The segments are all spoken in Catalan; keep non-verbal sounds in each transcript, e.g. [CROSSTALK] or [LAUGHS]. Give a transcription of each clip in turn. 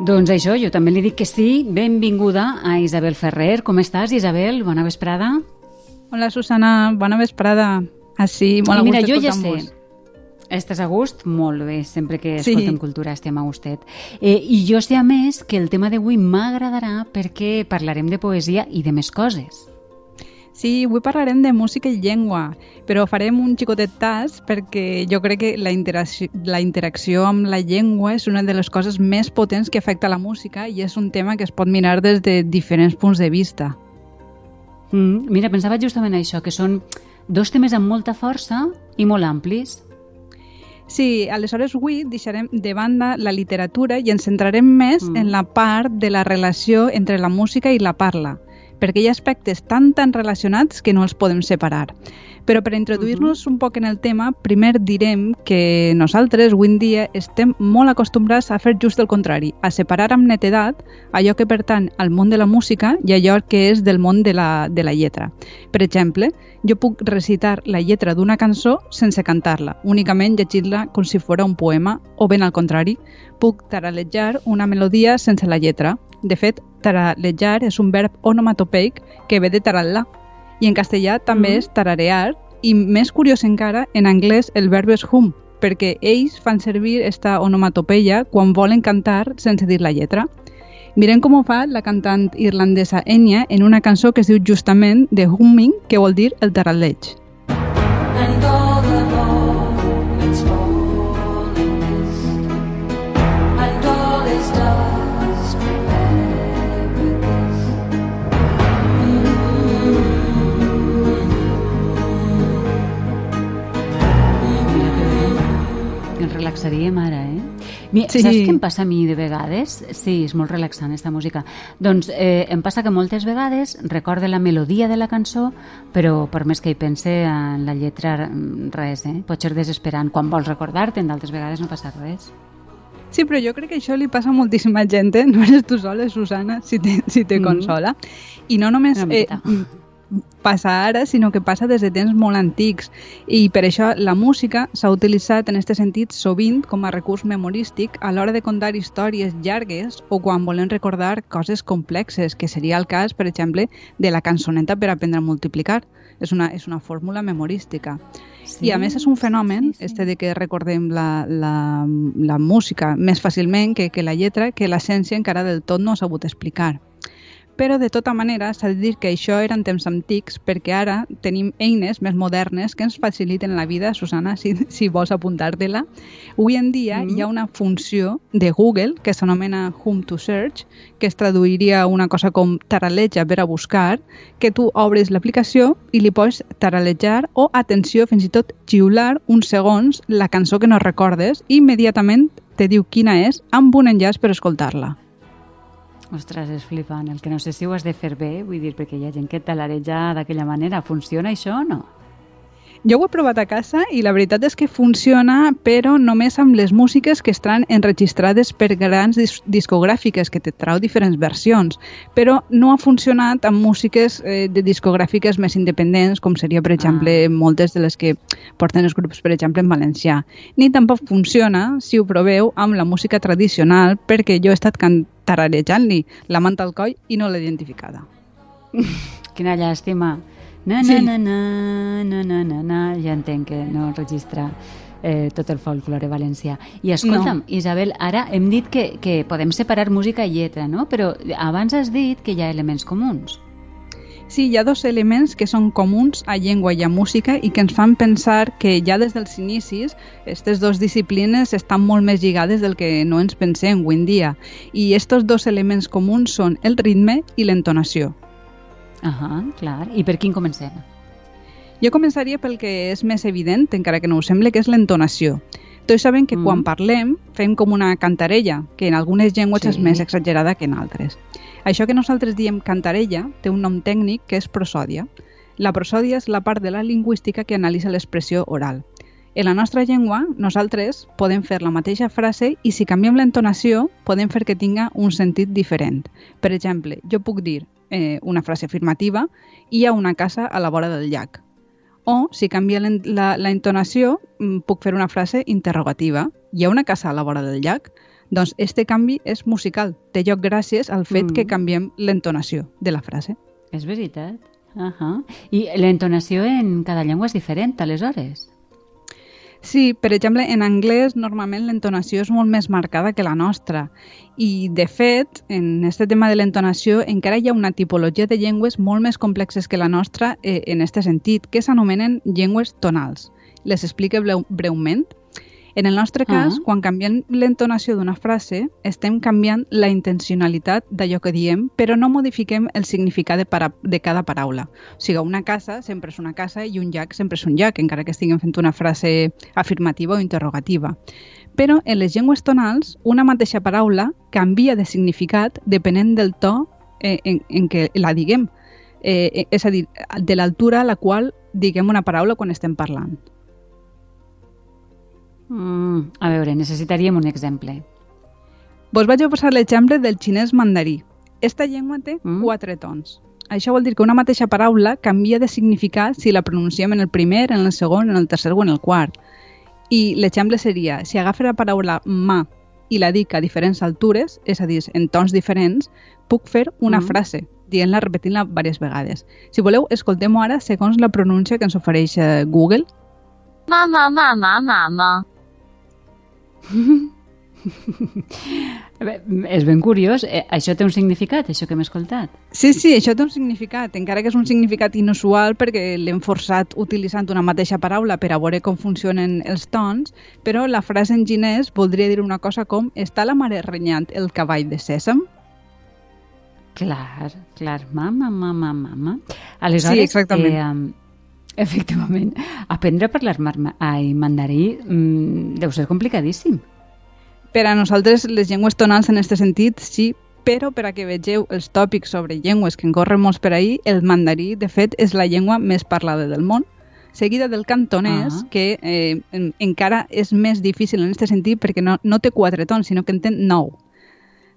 Doncs això, jo també li dic que sí. Benvinguda a Isabel Ferrer. Com estàs, Isabel? Bona vesprada. Hola, Susana. Bona vesprada. Així, molt I a mira, gust jo ja sé. Estàs a gust? Molt bé, sempre que Sí. escoltem cultura estem a gustet. Eh, I jo sé, a més, que el tema d'avui m'agradarà perquè parlarem de poesia i de més coses. Sí, avui parlarem de música i llengua, però farem un xicotet tas perquè jo crec que la interacció, la interacció amb la llengua és una de les coses més potents que afecta la música i és un tema que es pot mirar des de diferents punts de vista. Mm, mira, pensava justament això, que són dos temes amb molta força i molt amplis. Sí, aleshores avui deixarem de banda la literatura i ens centrarem més Mm. en la part de la relació entre la música i la parla, perquè hi ha aspectes tan tan relacionats que no els podem separar. Però per introduir-nos un poc en el tema, primer direm que nosaltres avui en dia estem molt acostumbrats a fer just el contrari, a separar amb netedat allò que pertany al món de la música i allò que és del món de la, de la lletra. Per exemple, jo puc recitar la lletra d'una cançó sense cantar-la, únicament llegir-la com si fos un poema, o ben al contrari, puc taralejar una melodia sense la lletra. De fet, taralejar és un verb onomatopeic que ve de taral·la, i en castellà també Mm. és tararear, i més curiós encara, en anglès el verb és hum, perquè ells fan servir esta onomatopeia quan volen cantar sense dir la lletra. Mirem com ho fa la cantant irlandesa Enya en una cançó que es diu justament The Humming, que vol dir el taralleig. Relaxaríem ara, eh? Mi, Sí. Saps què em passa a mi de vegades? Sí, és molt relaxant, esta música. Doncs eh, em passa que moltes vegades recorde la melodia de la cançó, però per més que hi pense en la lletra, mm, res, eh? Pot ser desesperant. Quan vols recordar-te'n, d'altres vegades no passa res. Sí, però jo crec que això li passa a moltíssima gent, eh? No eres tu sola, Susana, si te, si te Mm. consola. I no només eh. Passa ara, sinó que passa des de temps molt antics. I per això la música s'ha utilitzat en aquest sentit sovint com a recurs memorístic a l'hora de contar històries llargues o quan volen recordar coses complexes, que seria el cas, per exemple, de la cançoneta per aprendre a multiplicar. És una, és una fórmula memorística. Sí, I a més és un fenomen, sí, sí. este de que recordem la, la, la música més fàcilment que, que la lletra, que la ciència encara del tot no ha sabut explicar. Però de tota manera s'ha de dir que això eren temps antics perquè ara tenim eines més modernes que ens faciliten la vida, Susana, si, si vols apuntar-te-la. Avui en dia Mm. hi ha una funció de Google que s'anomena Home to Search, que es traduiria una cosa com taraleja per a buscar, que tu obres l'aplicació i li pots taralejar o, atenció, fins i tot xiular uns segons la cançó que no recordes i immediatament te diu quina és amb un enllaç per escoltar-la. Ostres, és flipant. El que no sé si ho has de fer bé, vull dir, perquè hi ha gent que talareja d'aquella manera. Funciona això o no? Jo ho he provat a casa i la veritat és que funciona, però només amb les músiques que estan enregistrades per grans dis discogràfiques, que te trau diferents versions. Però no ha funcionat amb músiques eh, de discogràfiques més independents, com seria, per exemple, Ah. moltes de les que porten els grups, per exemple, en valencià. Ni tampoc funciona, si ho proveu, amb la música tradicional, perquè jo he estat cantararejant-li la manta al coll i no l'he identificada. [LAUGHS] Quina llàstima. Na, na, Sí. na, na, na, na, na, na. Ja entenc que no registra eh, tot el folklore valencià. I escolta'm, No. Isabel, ara hem dit que, que podem separar música i lletra, no? Però abans has dit que hi ha elements comuns. Sí, hi ha dos elements que són comuns a llengua i a música i que ens fan pensar que ja des dels inicis aquestes dues disciplines estan molt més lligades del que no ens pensem avui en dia. I aquests dos elements comuns són el ritme i l'entonació. Ahà, clar. I per quin comencem? Jo començaria pel que és més evident, encara que no ho sembla, que és l'entonació. Tots sabem que Mm. quan parlem fem com una cantarella, que en algunes llengües és Sí. més exagerada que en altres. Això que nosaltres diem cantarella té un nom tècnic que és prosòdia. La prosòdia és la part de la lingüística que analitza l'expressió oral. En la nostra llengua, nosaltres podem fer la mateixa frase i si canviem l'entonació, podem fer que tinga un sentit diferent. Per exemple, jo puc dir eh, una frase afirmativa hi ha una casa a la vora del llac. O, si canvia l'en- la, la entonació, mm, puc fer una frase interrogativa. Hi ha una casa a la vora del llac? Doncs este canvi és musical, té lloc gràcies al fet Mm. que canviem l'entonació de la frase. És veritat. Uh -huh. I l'entonació en cada llengua és diferent, aleshores. Sí, per exemple, en anglès normalment l'entonació és molt més marcada que la nostra i, de fet, en aquest tema de l'entonació encara hi ha una tipologia de llengües molt més complexes que la nostra eh, en aquest sentit, que s'anomenen llengües tonals. Les explique breu, breument. En el nostre cas, Ah. quan canviem l'entonació d'una frase, estem canviant la intencionalitat d'allò que diem, però no modifiquem el significat de, para, de cada paraula. O sigui, una casa sempre és una casa i un llac sempre és un llac, encara que estiguem fent una frase afirmativa o interrogativa. Però en les llengües tonals, una mateixa paraula canvia de significat depenent del to eh, en, en què la diguem. Eh, és a dir, de l'altura a la qual diguem una paraula quan estem parlant. Mm, a veure, necessitaríem un exemple. Vos vaig a posar l'exemple del xinès mandarí. Esta llengua té mm. quatre tons. Això vol dir que una mateixa paraula canvia de significat si la pronunciem en el primer, en el segon, en el tercer o en el quart. I l'exemple seria, si agafes la paraula ma i la dic a diferents altures, és a dir, en tons diferents, puc fer una mm. frase, dient-la, repetint-la diverses vegades. Si voleu, escoltem-ho ara segons la pronúncia que ens ofereix eh, Google. Ma ma ma ma ma. [LAUGHS] És ben curiós. Eh, això té un significat, això que hem escoltat? Sí, sí, això té un significat, encara que és un significat inusual perquè l'hem forçat utilitzant una mateixa paraula per a veure com funcionen els tons, però la frase en xinès voldria dir una cosa com «Està la mare renyant el cavall de sèsam?» Clar, clar. Mama, mama, mama. Aleshores, Sí, exactament. Eh, efectivament, aprendre a parlar mar ai, mandarí mm, deu ser complicadíssim. Per a nosaltres, les llengües tonals en aquest sentit, sí, però per a que vegeu els tòpics sobre llengües que en corren molts per ahir, el mandarí, de fet, és la llengua més parlada del món, seguida del cantonès, Ah. que eh, en, encara és més difícil en aquest sentit perquè no, no té quatre tons, sinó que en té nou.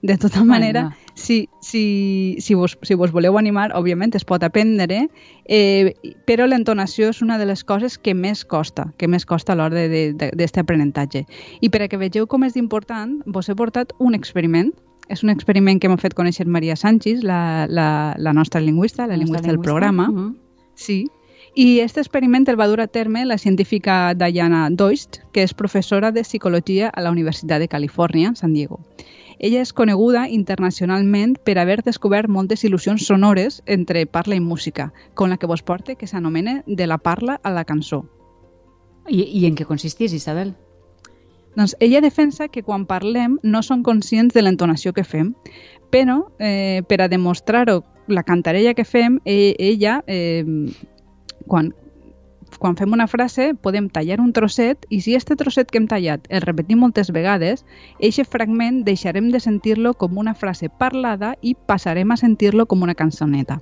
De tota manera, si, si, si, vos, si vos voleu animar, òbviament es pot aprendre, eh, però l'entonació és una de les coses que més costa, que més costa a l'hora d'aquest aprenentatge. I per a que vegeu com és d'important, vos he portat un experiment. És un experiment que m'ha fet conèixer Maria Sánchez, la, la, la nostra lingüista, la lingüista del programa. Mm Sí. I aquest experiment el va dur a terme la científica Diana Doist, que és professora de psicologia a la Universitat de Califòrnia, San Diego. Ella és coneguda internacionalment per haver descobert moltes il·lusions sonores entre parla i música, com la que vos porte, que s'anomena de la parla a la cançó. I, I en què consistís, Isabel? Doncs ella defensa que quan parlem no som conscients de l'entonació que fem, però eh, per a demostrar-ho la cantarella que fem, eh, ella, eh, quan, quan fem una frase, podem tallar un trosset i si este trosset que hem tallat el repetim moltes vegades, eixe fragment deixarem de sentir-lo com una frase parlada i passarem a sentir-lo com una cançoneta.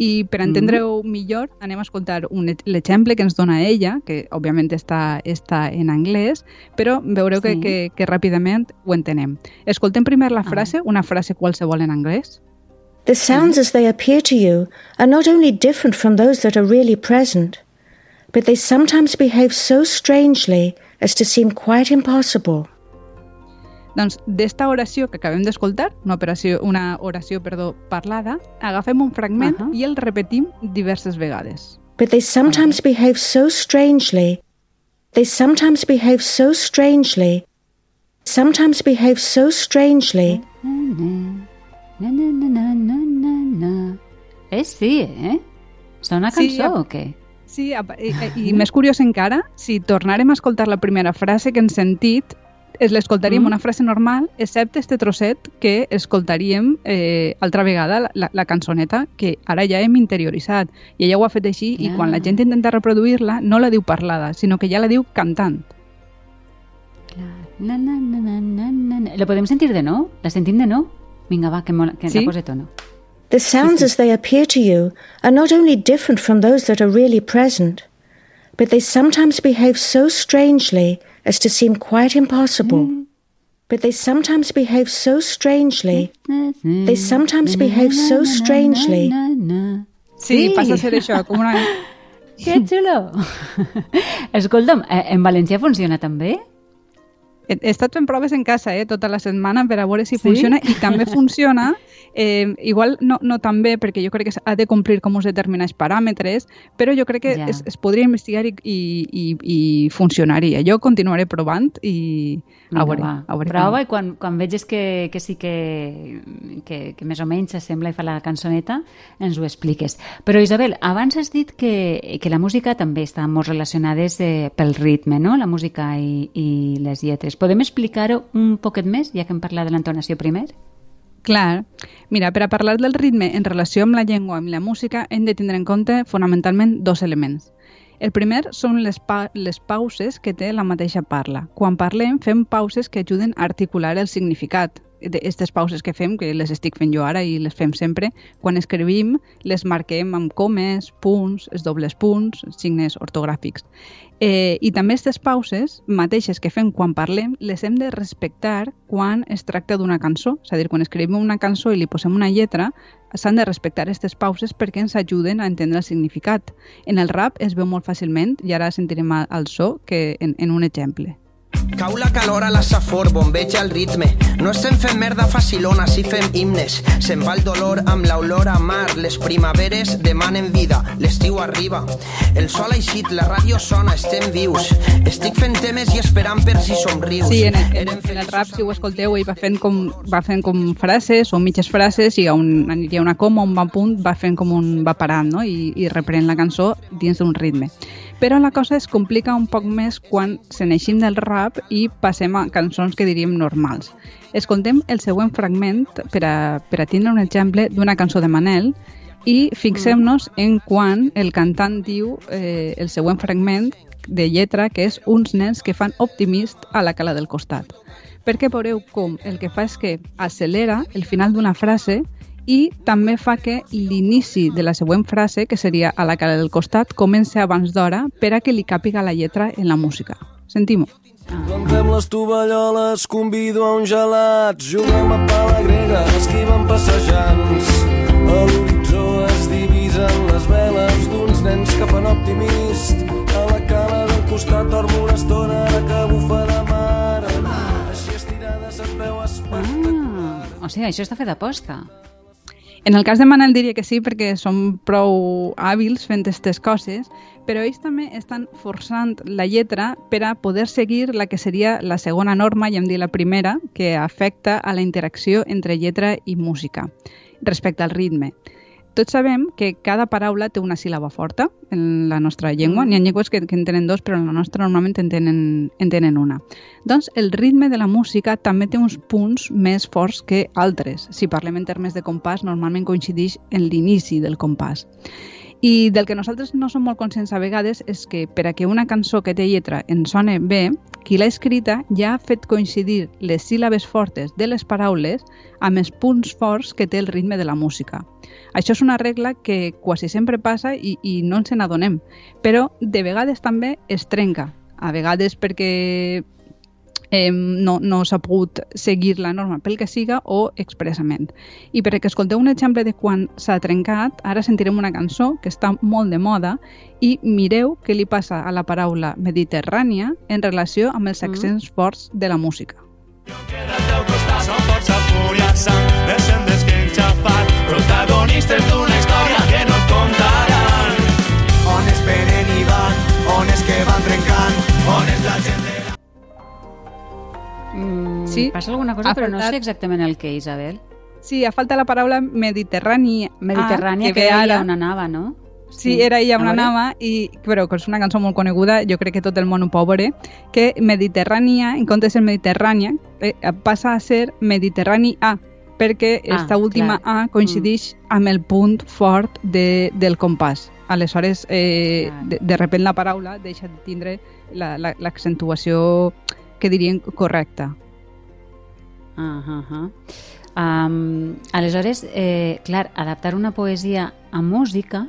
I per entendre-ho millor, anem a escoltar un, e- l'exemple que ens dona ella, que òbviament està, està en anglès, però veureu que, Sí. que, que ràpidament ho entenem. Escoltem primer la frase, una frase qualsevol en anglès. The sounds as they appear to you are not only different from those that are really present, but they sometimes behave so strangely as to seem quite impossible. Doncs d'esta oració que acabem d'escoltar, una, operació, una oració perdó, parlada, agafem un fragment Ahà. i el repetim diverses vegades. But they sometimes behave so strangely. They sometimes behave so strangely. Sometimes behave so strangely. Na, na, na, na, na, na, na. Eh, sí, eh? Sona Sí, cançó ap- o què? Sí, i, i i més curiós encara, si tornarem a escoltar la primera frase que hem sentit, es l'escoltaríem Mm. una frase normal, excepte este trosset que escoltaríem eh, altra vegada la, la, cançoneta que ara ja hem interioritzat. I ella ho ha fet així i Ja. quan la gent intenta reproduir-la no la diu parlada, sinó que ja la diu cantant. Na, na, na, na, na, na. Lo podem sentir de nou? La sentim de nou? Vinga, va, que, mola, que Sí. la pose tono. The sounds as they appear to you are not only different from those that are really present, but they sometimes behave so strangely as to seem quite impossible. Mm. But they sometimes behave so strangely. They sometimes behave so strangely. Sí, passa a ser això, com una... Que xulo! Escolta'm, en valencià funciona també? He, estat fent proves en casa eh, tota la setmana per a veure si Sí? funciona i també [LAUGHS] funciona, eh, igual no, no tan bé perquè jo crec que ha de complir com uns determinats paràmetres, però jo crec que Ja. es, es podria investigar i, i, i, i funcionaria. Jo continuaré provant i a veure, va, a veure prova com. i quan, quan veges que, que sí que, que, que més o menys s'assembla i fa la cançoneta, ens ho expliques. Però Isabel, abans has dit que, que la música també està molt relacionades eh, pel ritme, no? La música i, i les lletres. Podem explicar-ho un poquet més, ja que hem parlat de l'entonació primer? Clar. Mira, per a parlar del ritme en relació amb la llengua i la música hem de tindre en compte fonamentalment dos elements. El primer són les, pa les pauses que té la mateixa parla. Quan parlem fem pauses que ajuden a articular el significat. Aquestes pauses que fem, que les estic fent jo ara i les fem sempre, quan escrivim les marquem amb comes, punts, els dobles punts, signes ortogràfics. Eh, I també aquestes pauses mateixes que fem quan parlem les hem de respectar quan es tracta d'una cançó. És a dir, quan escrivim una cançó i li posem una lletra, s'han de respectar aquestes pauses perquè ens ajuden a entendre el significat. En el rap es veu molt fàcilment, i ara sentirem al- so, que en, en un exemple. Cau la calor a la safor, bombeja el ritme. No estem fent merda facilona, si fem himnes. Se'n va el dolor amb l'olor a mar. Les primaveres demanen vida, l'estiu arriba. El sol ha eixit, la ràdio sona, estem vius. Estic fent temes i esperant per si somrius. Sí, en, en, en el rap, si ho escolteu, ell va fent com, va fent com frases o mitges frases i on aniria una coma, un bon punt, va fent com un... va parant, no? I, i reprèn la cançó dins d'un ritme. Però la cosa es complica un poc més quan se n'eixim del rap i passem a cançons que diríem normals. Escoltem el següent fragment per a, per a tindre un exemple d'una cançó de Manel i fixem-nos en quan el cantant diu eh, el següent fragment de lletra que és uns nens que fan optimist a la cala del costat. Perquè veureu com el que fa és que accelera el final d'una frase i també fa que l'inici de la següent frase, que seria a la cara del costat, comenci abans d'hora per a que li càpiga la lletra en la música. Sentim-ho. Plantem les tovalloles, convido a un gelat, juguem a pala grega, esquivem passejants. A l'horitzó es divisen les veles d'uns nens que fan optimist. A la cala del costat dormo una estona que bufa de mar. Així estirades es veu espectacular. Ah, o sigui, això està fet aposta. En el cas de Manel diria que sí, perquè són prou hàbils fent aquestes coses, però ells també estan forçant la lletra per a poder seguir la que seria la segona norma, ja hem dit la primera, que afecta a la interacció entre lletra i música, respecte al ritme. Tots sabem que cada paraula té una síl·laba forta en la nostra llengua. N'hi ha llengües que, que en tenen dos, però en la nostra normalment en tenen, en tenen una. Doncs el ritme de la música també té uns punts més forts que altres. Si parlem en termes de compàs, normalment coincideix en l'inici del compàs. I del que nosaltres no som molt conscients a vegades és que per a que una cançó que té lletra ens sone bé, qui l'ha escrita ja ha fet coincidir les síl·labes fortes de les paraules amb els punts forts que té el ritme de la música. Això és una regla que quasi sempre passa i, i no ens n'adonem, però de vegades també es trenca. A vegades perquè eh, no, no s'ha pogut seguir la norma pel que siga o expressament. I perquè escolteu un exemple de quan s'ha trencat, ara sentirem una cançó que està molt de moda i mireu què li passa a la paraula mediterrània en relació amb els accents forts de la música. Quédate Passa alguna cosa, ha però no faltat- sé exactament el que, Isabel. Sí, ha falta la paraula mediterrània, Mediterrània, que que ve era ara. on anava, no? Sí, era ella A una nava, i, però que és una cançó molt coneguda, jo crec que tot el món ho pot veure, que Mediterrània, en comptes de ser Mediterrània, eh, passa a ser Mediterrani A, perquè Ah, esta última clar. A coincideix amb el punt fort de, del compàs. Aleshores, eh, Clar. de, de repent la paraula deixa de tindre la- la- l'accentuació que dirien correcta. Ah, ah. Um, aleshores, eh, clar, adaptar una poesia a música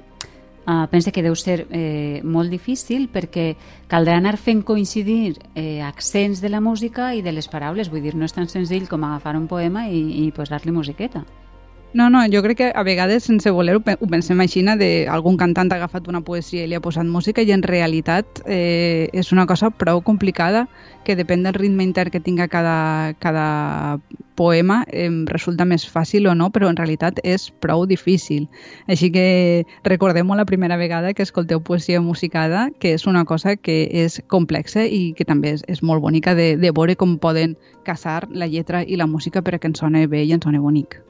uh, pensa que deu ser eh, molt difícil perquè caldrà anar fent coincidir eh, accents de la música i de les paraules. Vull dir, no és tan senzill com agafar un poema i, i posar-li musiqueta. No, no, jo crec que a vegades, sense voler-ho, pe- ho pensem així, d'algun cantant ha agafat una poesia i li ha posat música i en realitat eh, és una cosa prou complicada que depèn del ritme intern que tinga cada, cada poema em resulta més fàcil o no, però en realitat és prou difícil. Així que recordem-ho la primera vegada que escolteu poesia musicada, que és una cosa que és complexa i que també és, és molt bonica de, de veure com poden casar la lletra i la música perquè ens soni bé i ens soni bonic.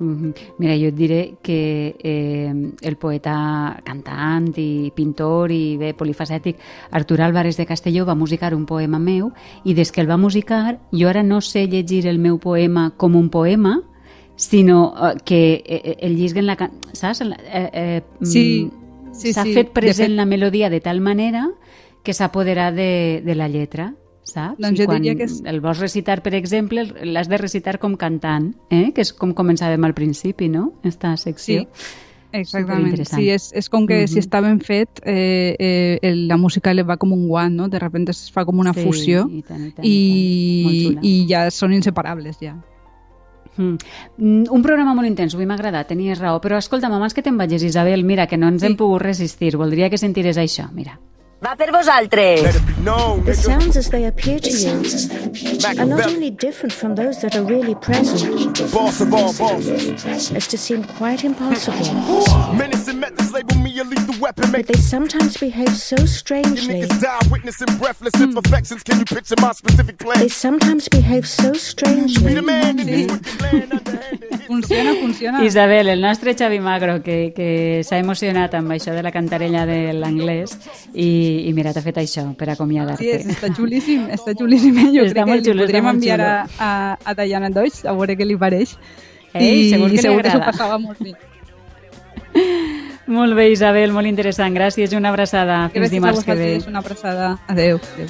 Mira, jo et diré que eh, el poeta cantant i pintor i bé polifacètic Artur Álvarez de Castelló va musicar un poema meu i des que el va musicar jo ara no sé llegir el meu poema com un poema sinó eh, que eh, el llisc en la... can- Saps? Eh, eh, mm, Sí, sí, S'ha sí. fet present fet- la melodia de tal manera que s'ha apoderat de, de la lletra saps? Doncs I jo quan diria que és- el vols recitar, per exemple, l'has de recitar com cantant, eh? que és com començàvem al principi, no?, esta secció. Sí. Exactament, sí, és, és com que Mhm. si està ben fet, eh, eh, el- la música li va com un guant, no? De repente es fa com una Sí, fusió i tant, i tant, i, i tant. Ja són inseparables, ja. Mm. Mm, Un programa molt intens, avui m'ha agradat, tenies raó, però escolta'm, abans que te'n vagis, Isabel, mira, que no ens Sí. hem pogut resistir, voldria que sentires això, mira. Va per vosaltres. It The sounds as they appear to you are not only different from those that are really present boss of as to seem quite impossible, But they sometimes behave so you strangely. niggas die witnessing breathless imperfections. Can you picture my specific They plan? sometimes behave so strangely Sí. Funciona, funciona. Isabel, el nostre Xavi Magro, que, que s'ha emocionat amb això de la cantarella de l'anglès i, i mira, t'ha fet això per Sí, és- està xulíssim, està xulíssim. eh? Jo Està crec molt que li xulo, podríem enviar xulo. a, a, a Diana Deutsch a veure què li pareix. Ei, segur que li segur que s'ho agrada. passava molt bé. [LAUGHS] Molt bé, Isabel, molt interessant. Gràcies i una abraçada. Fins Gràcies dimarts que ve. una abraçada. Adéu. Adéu.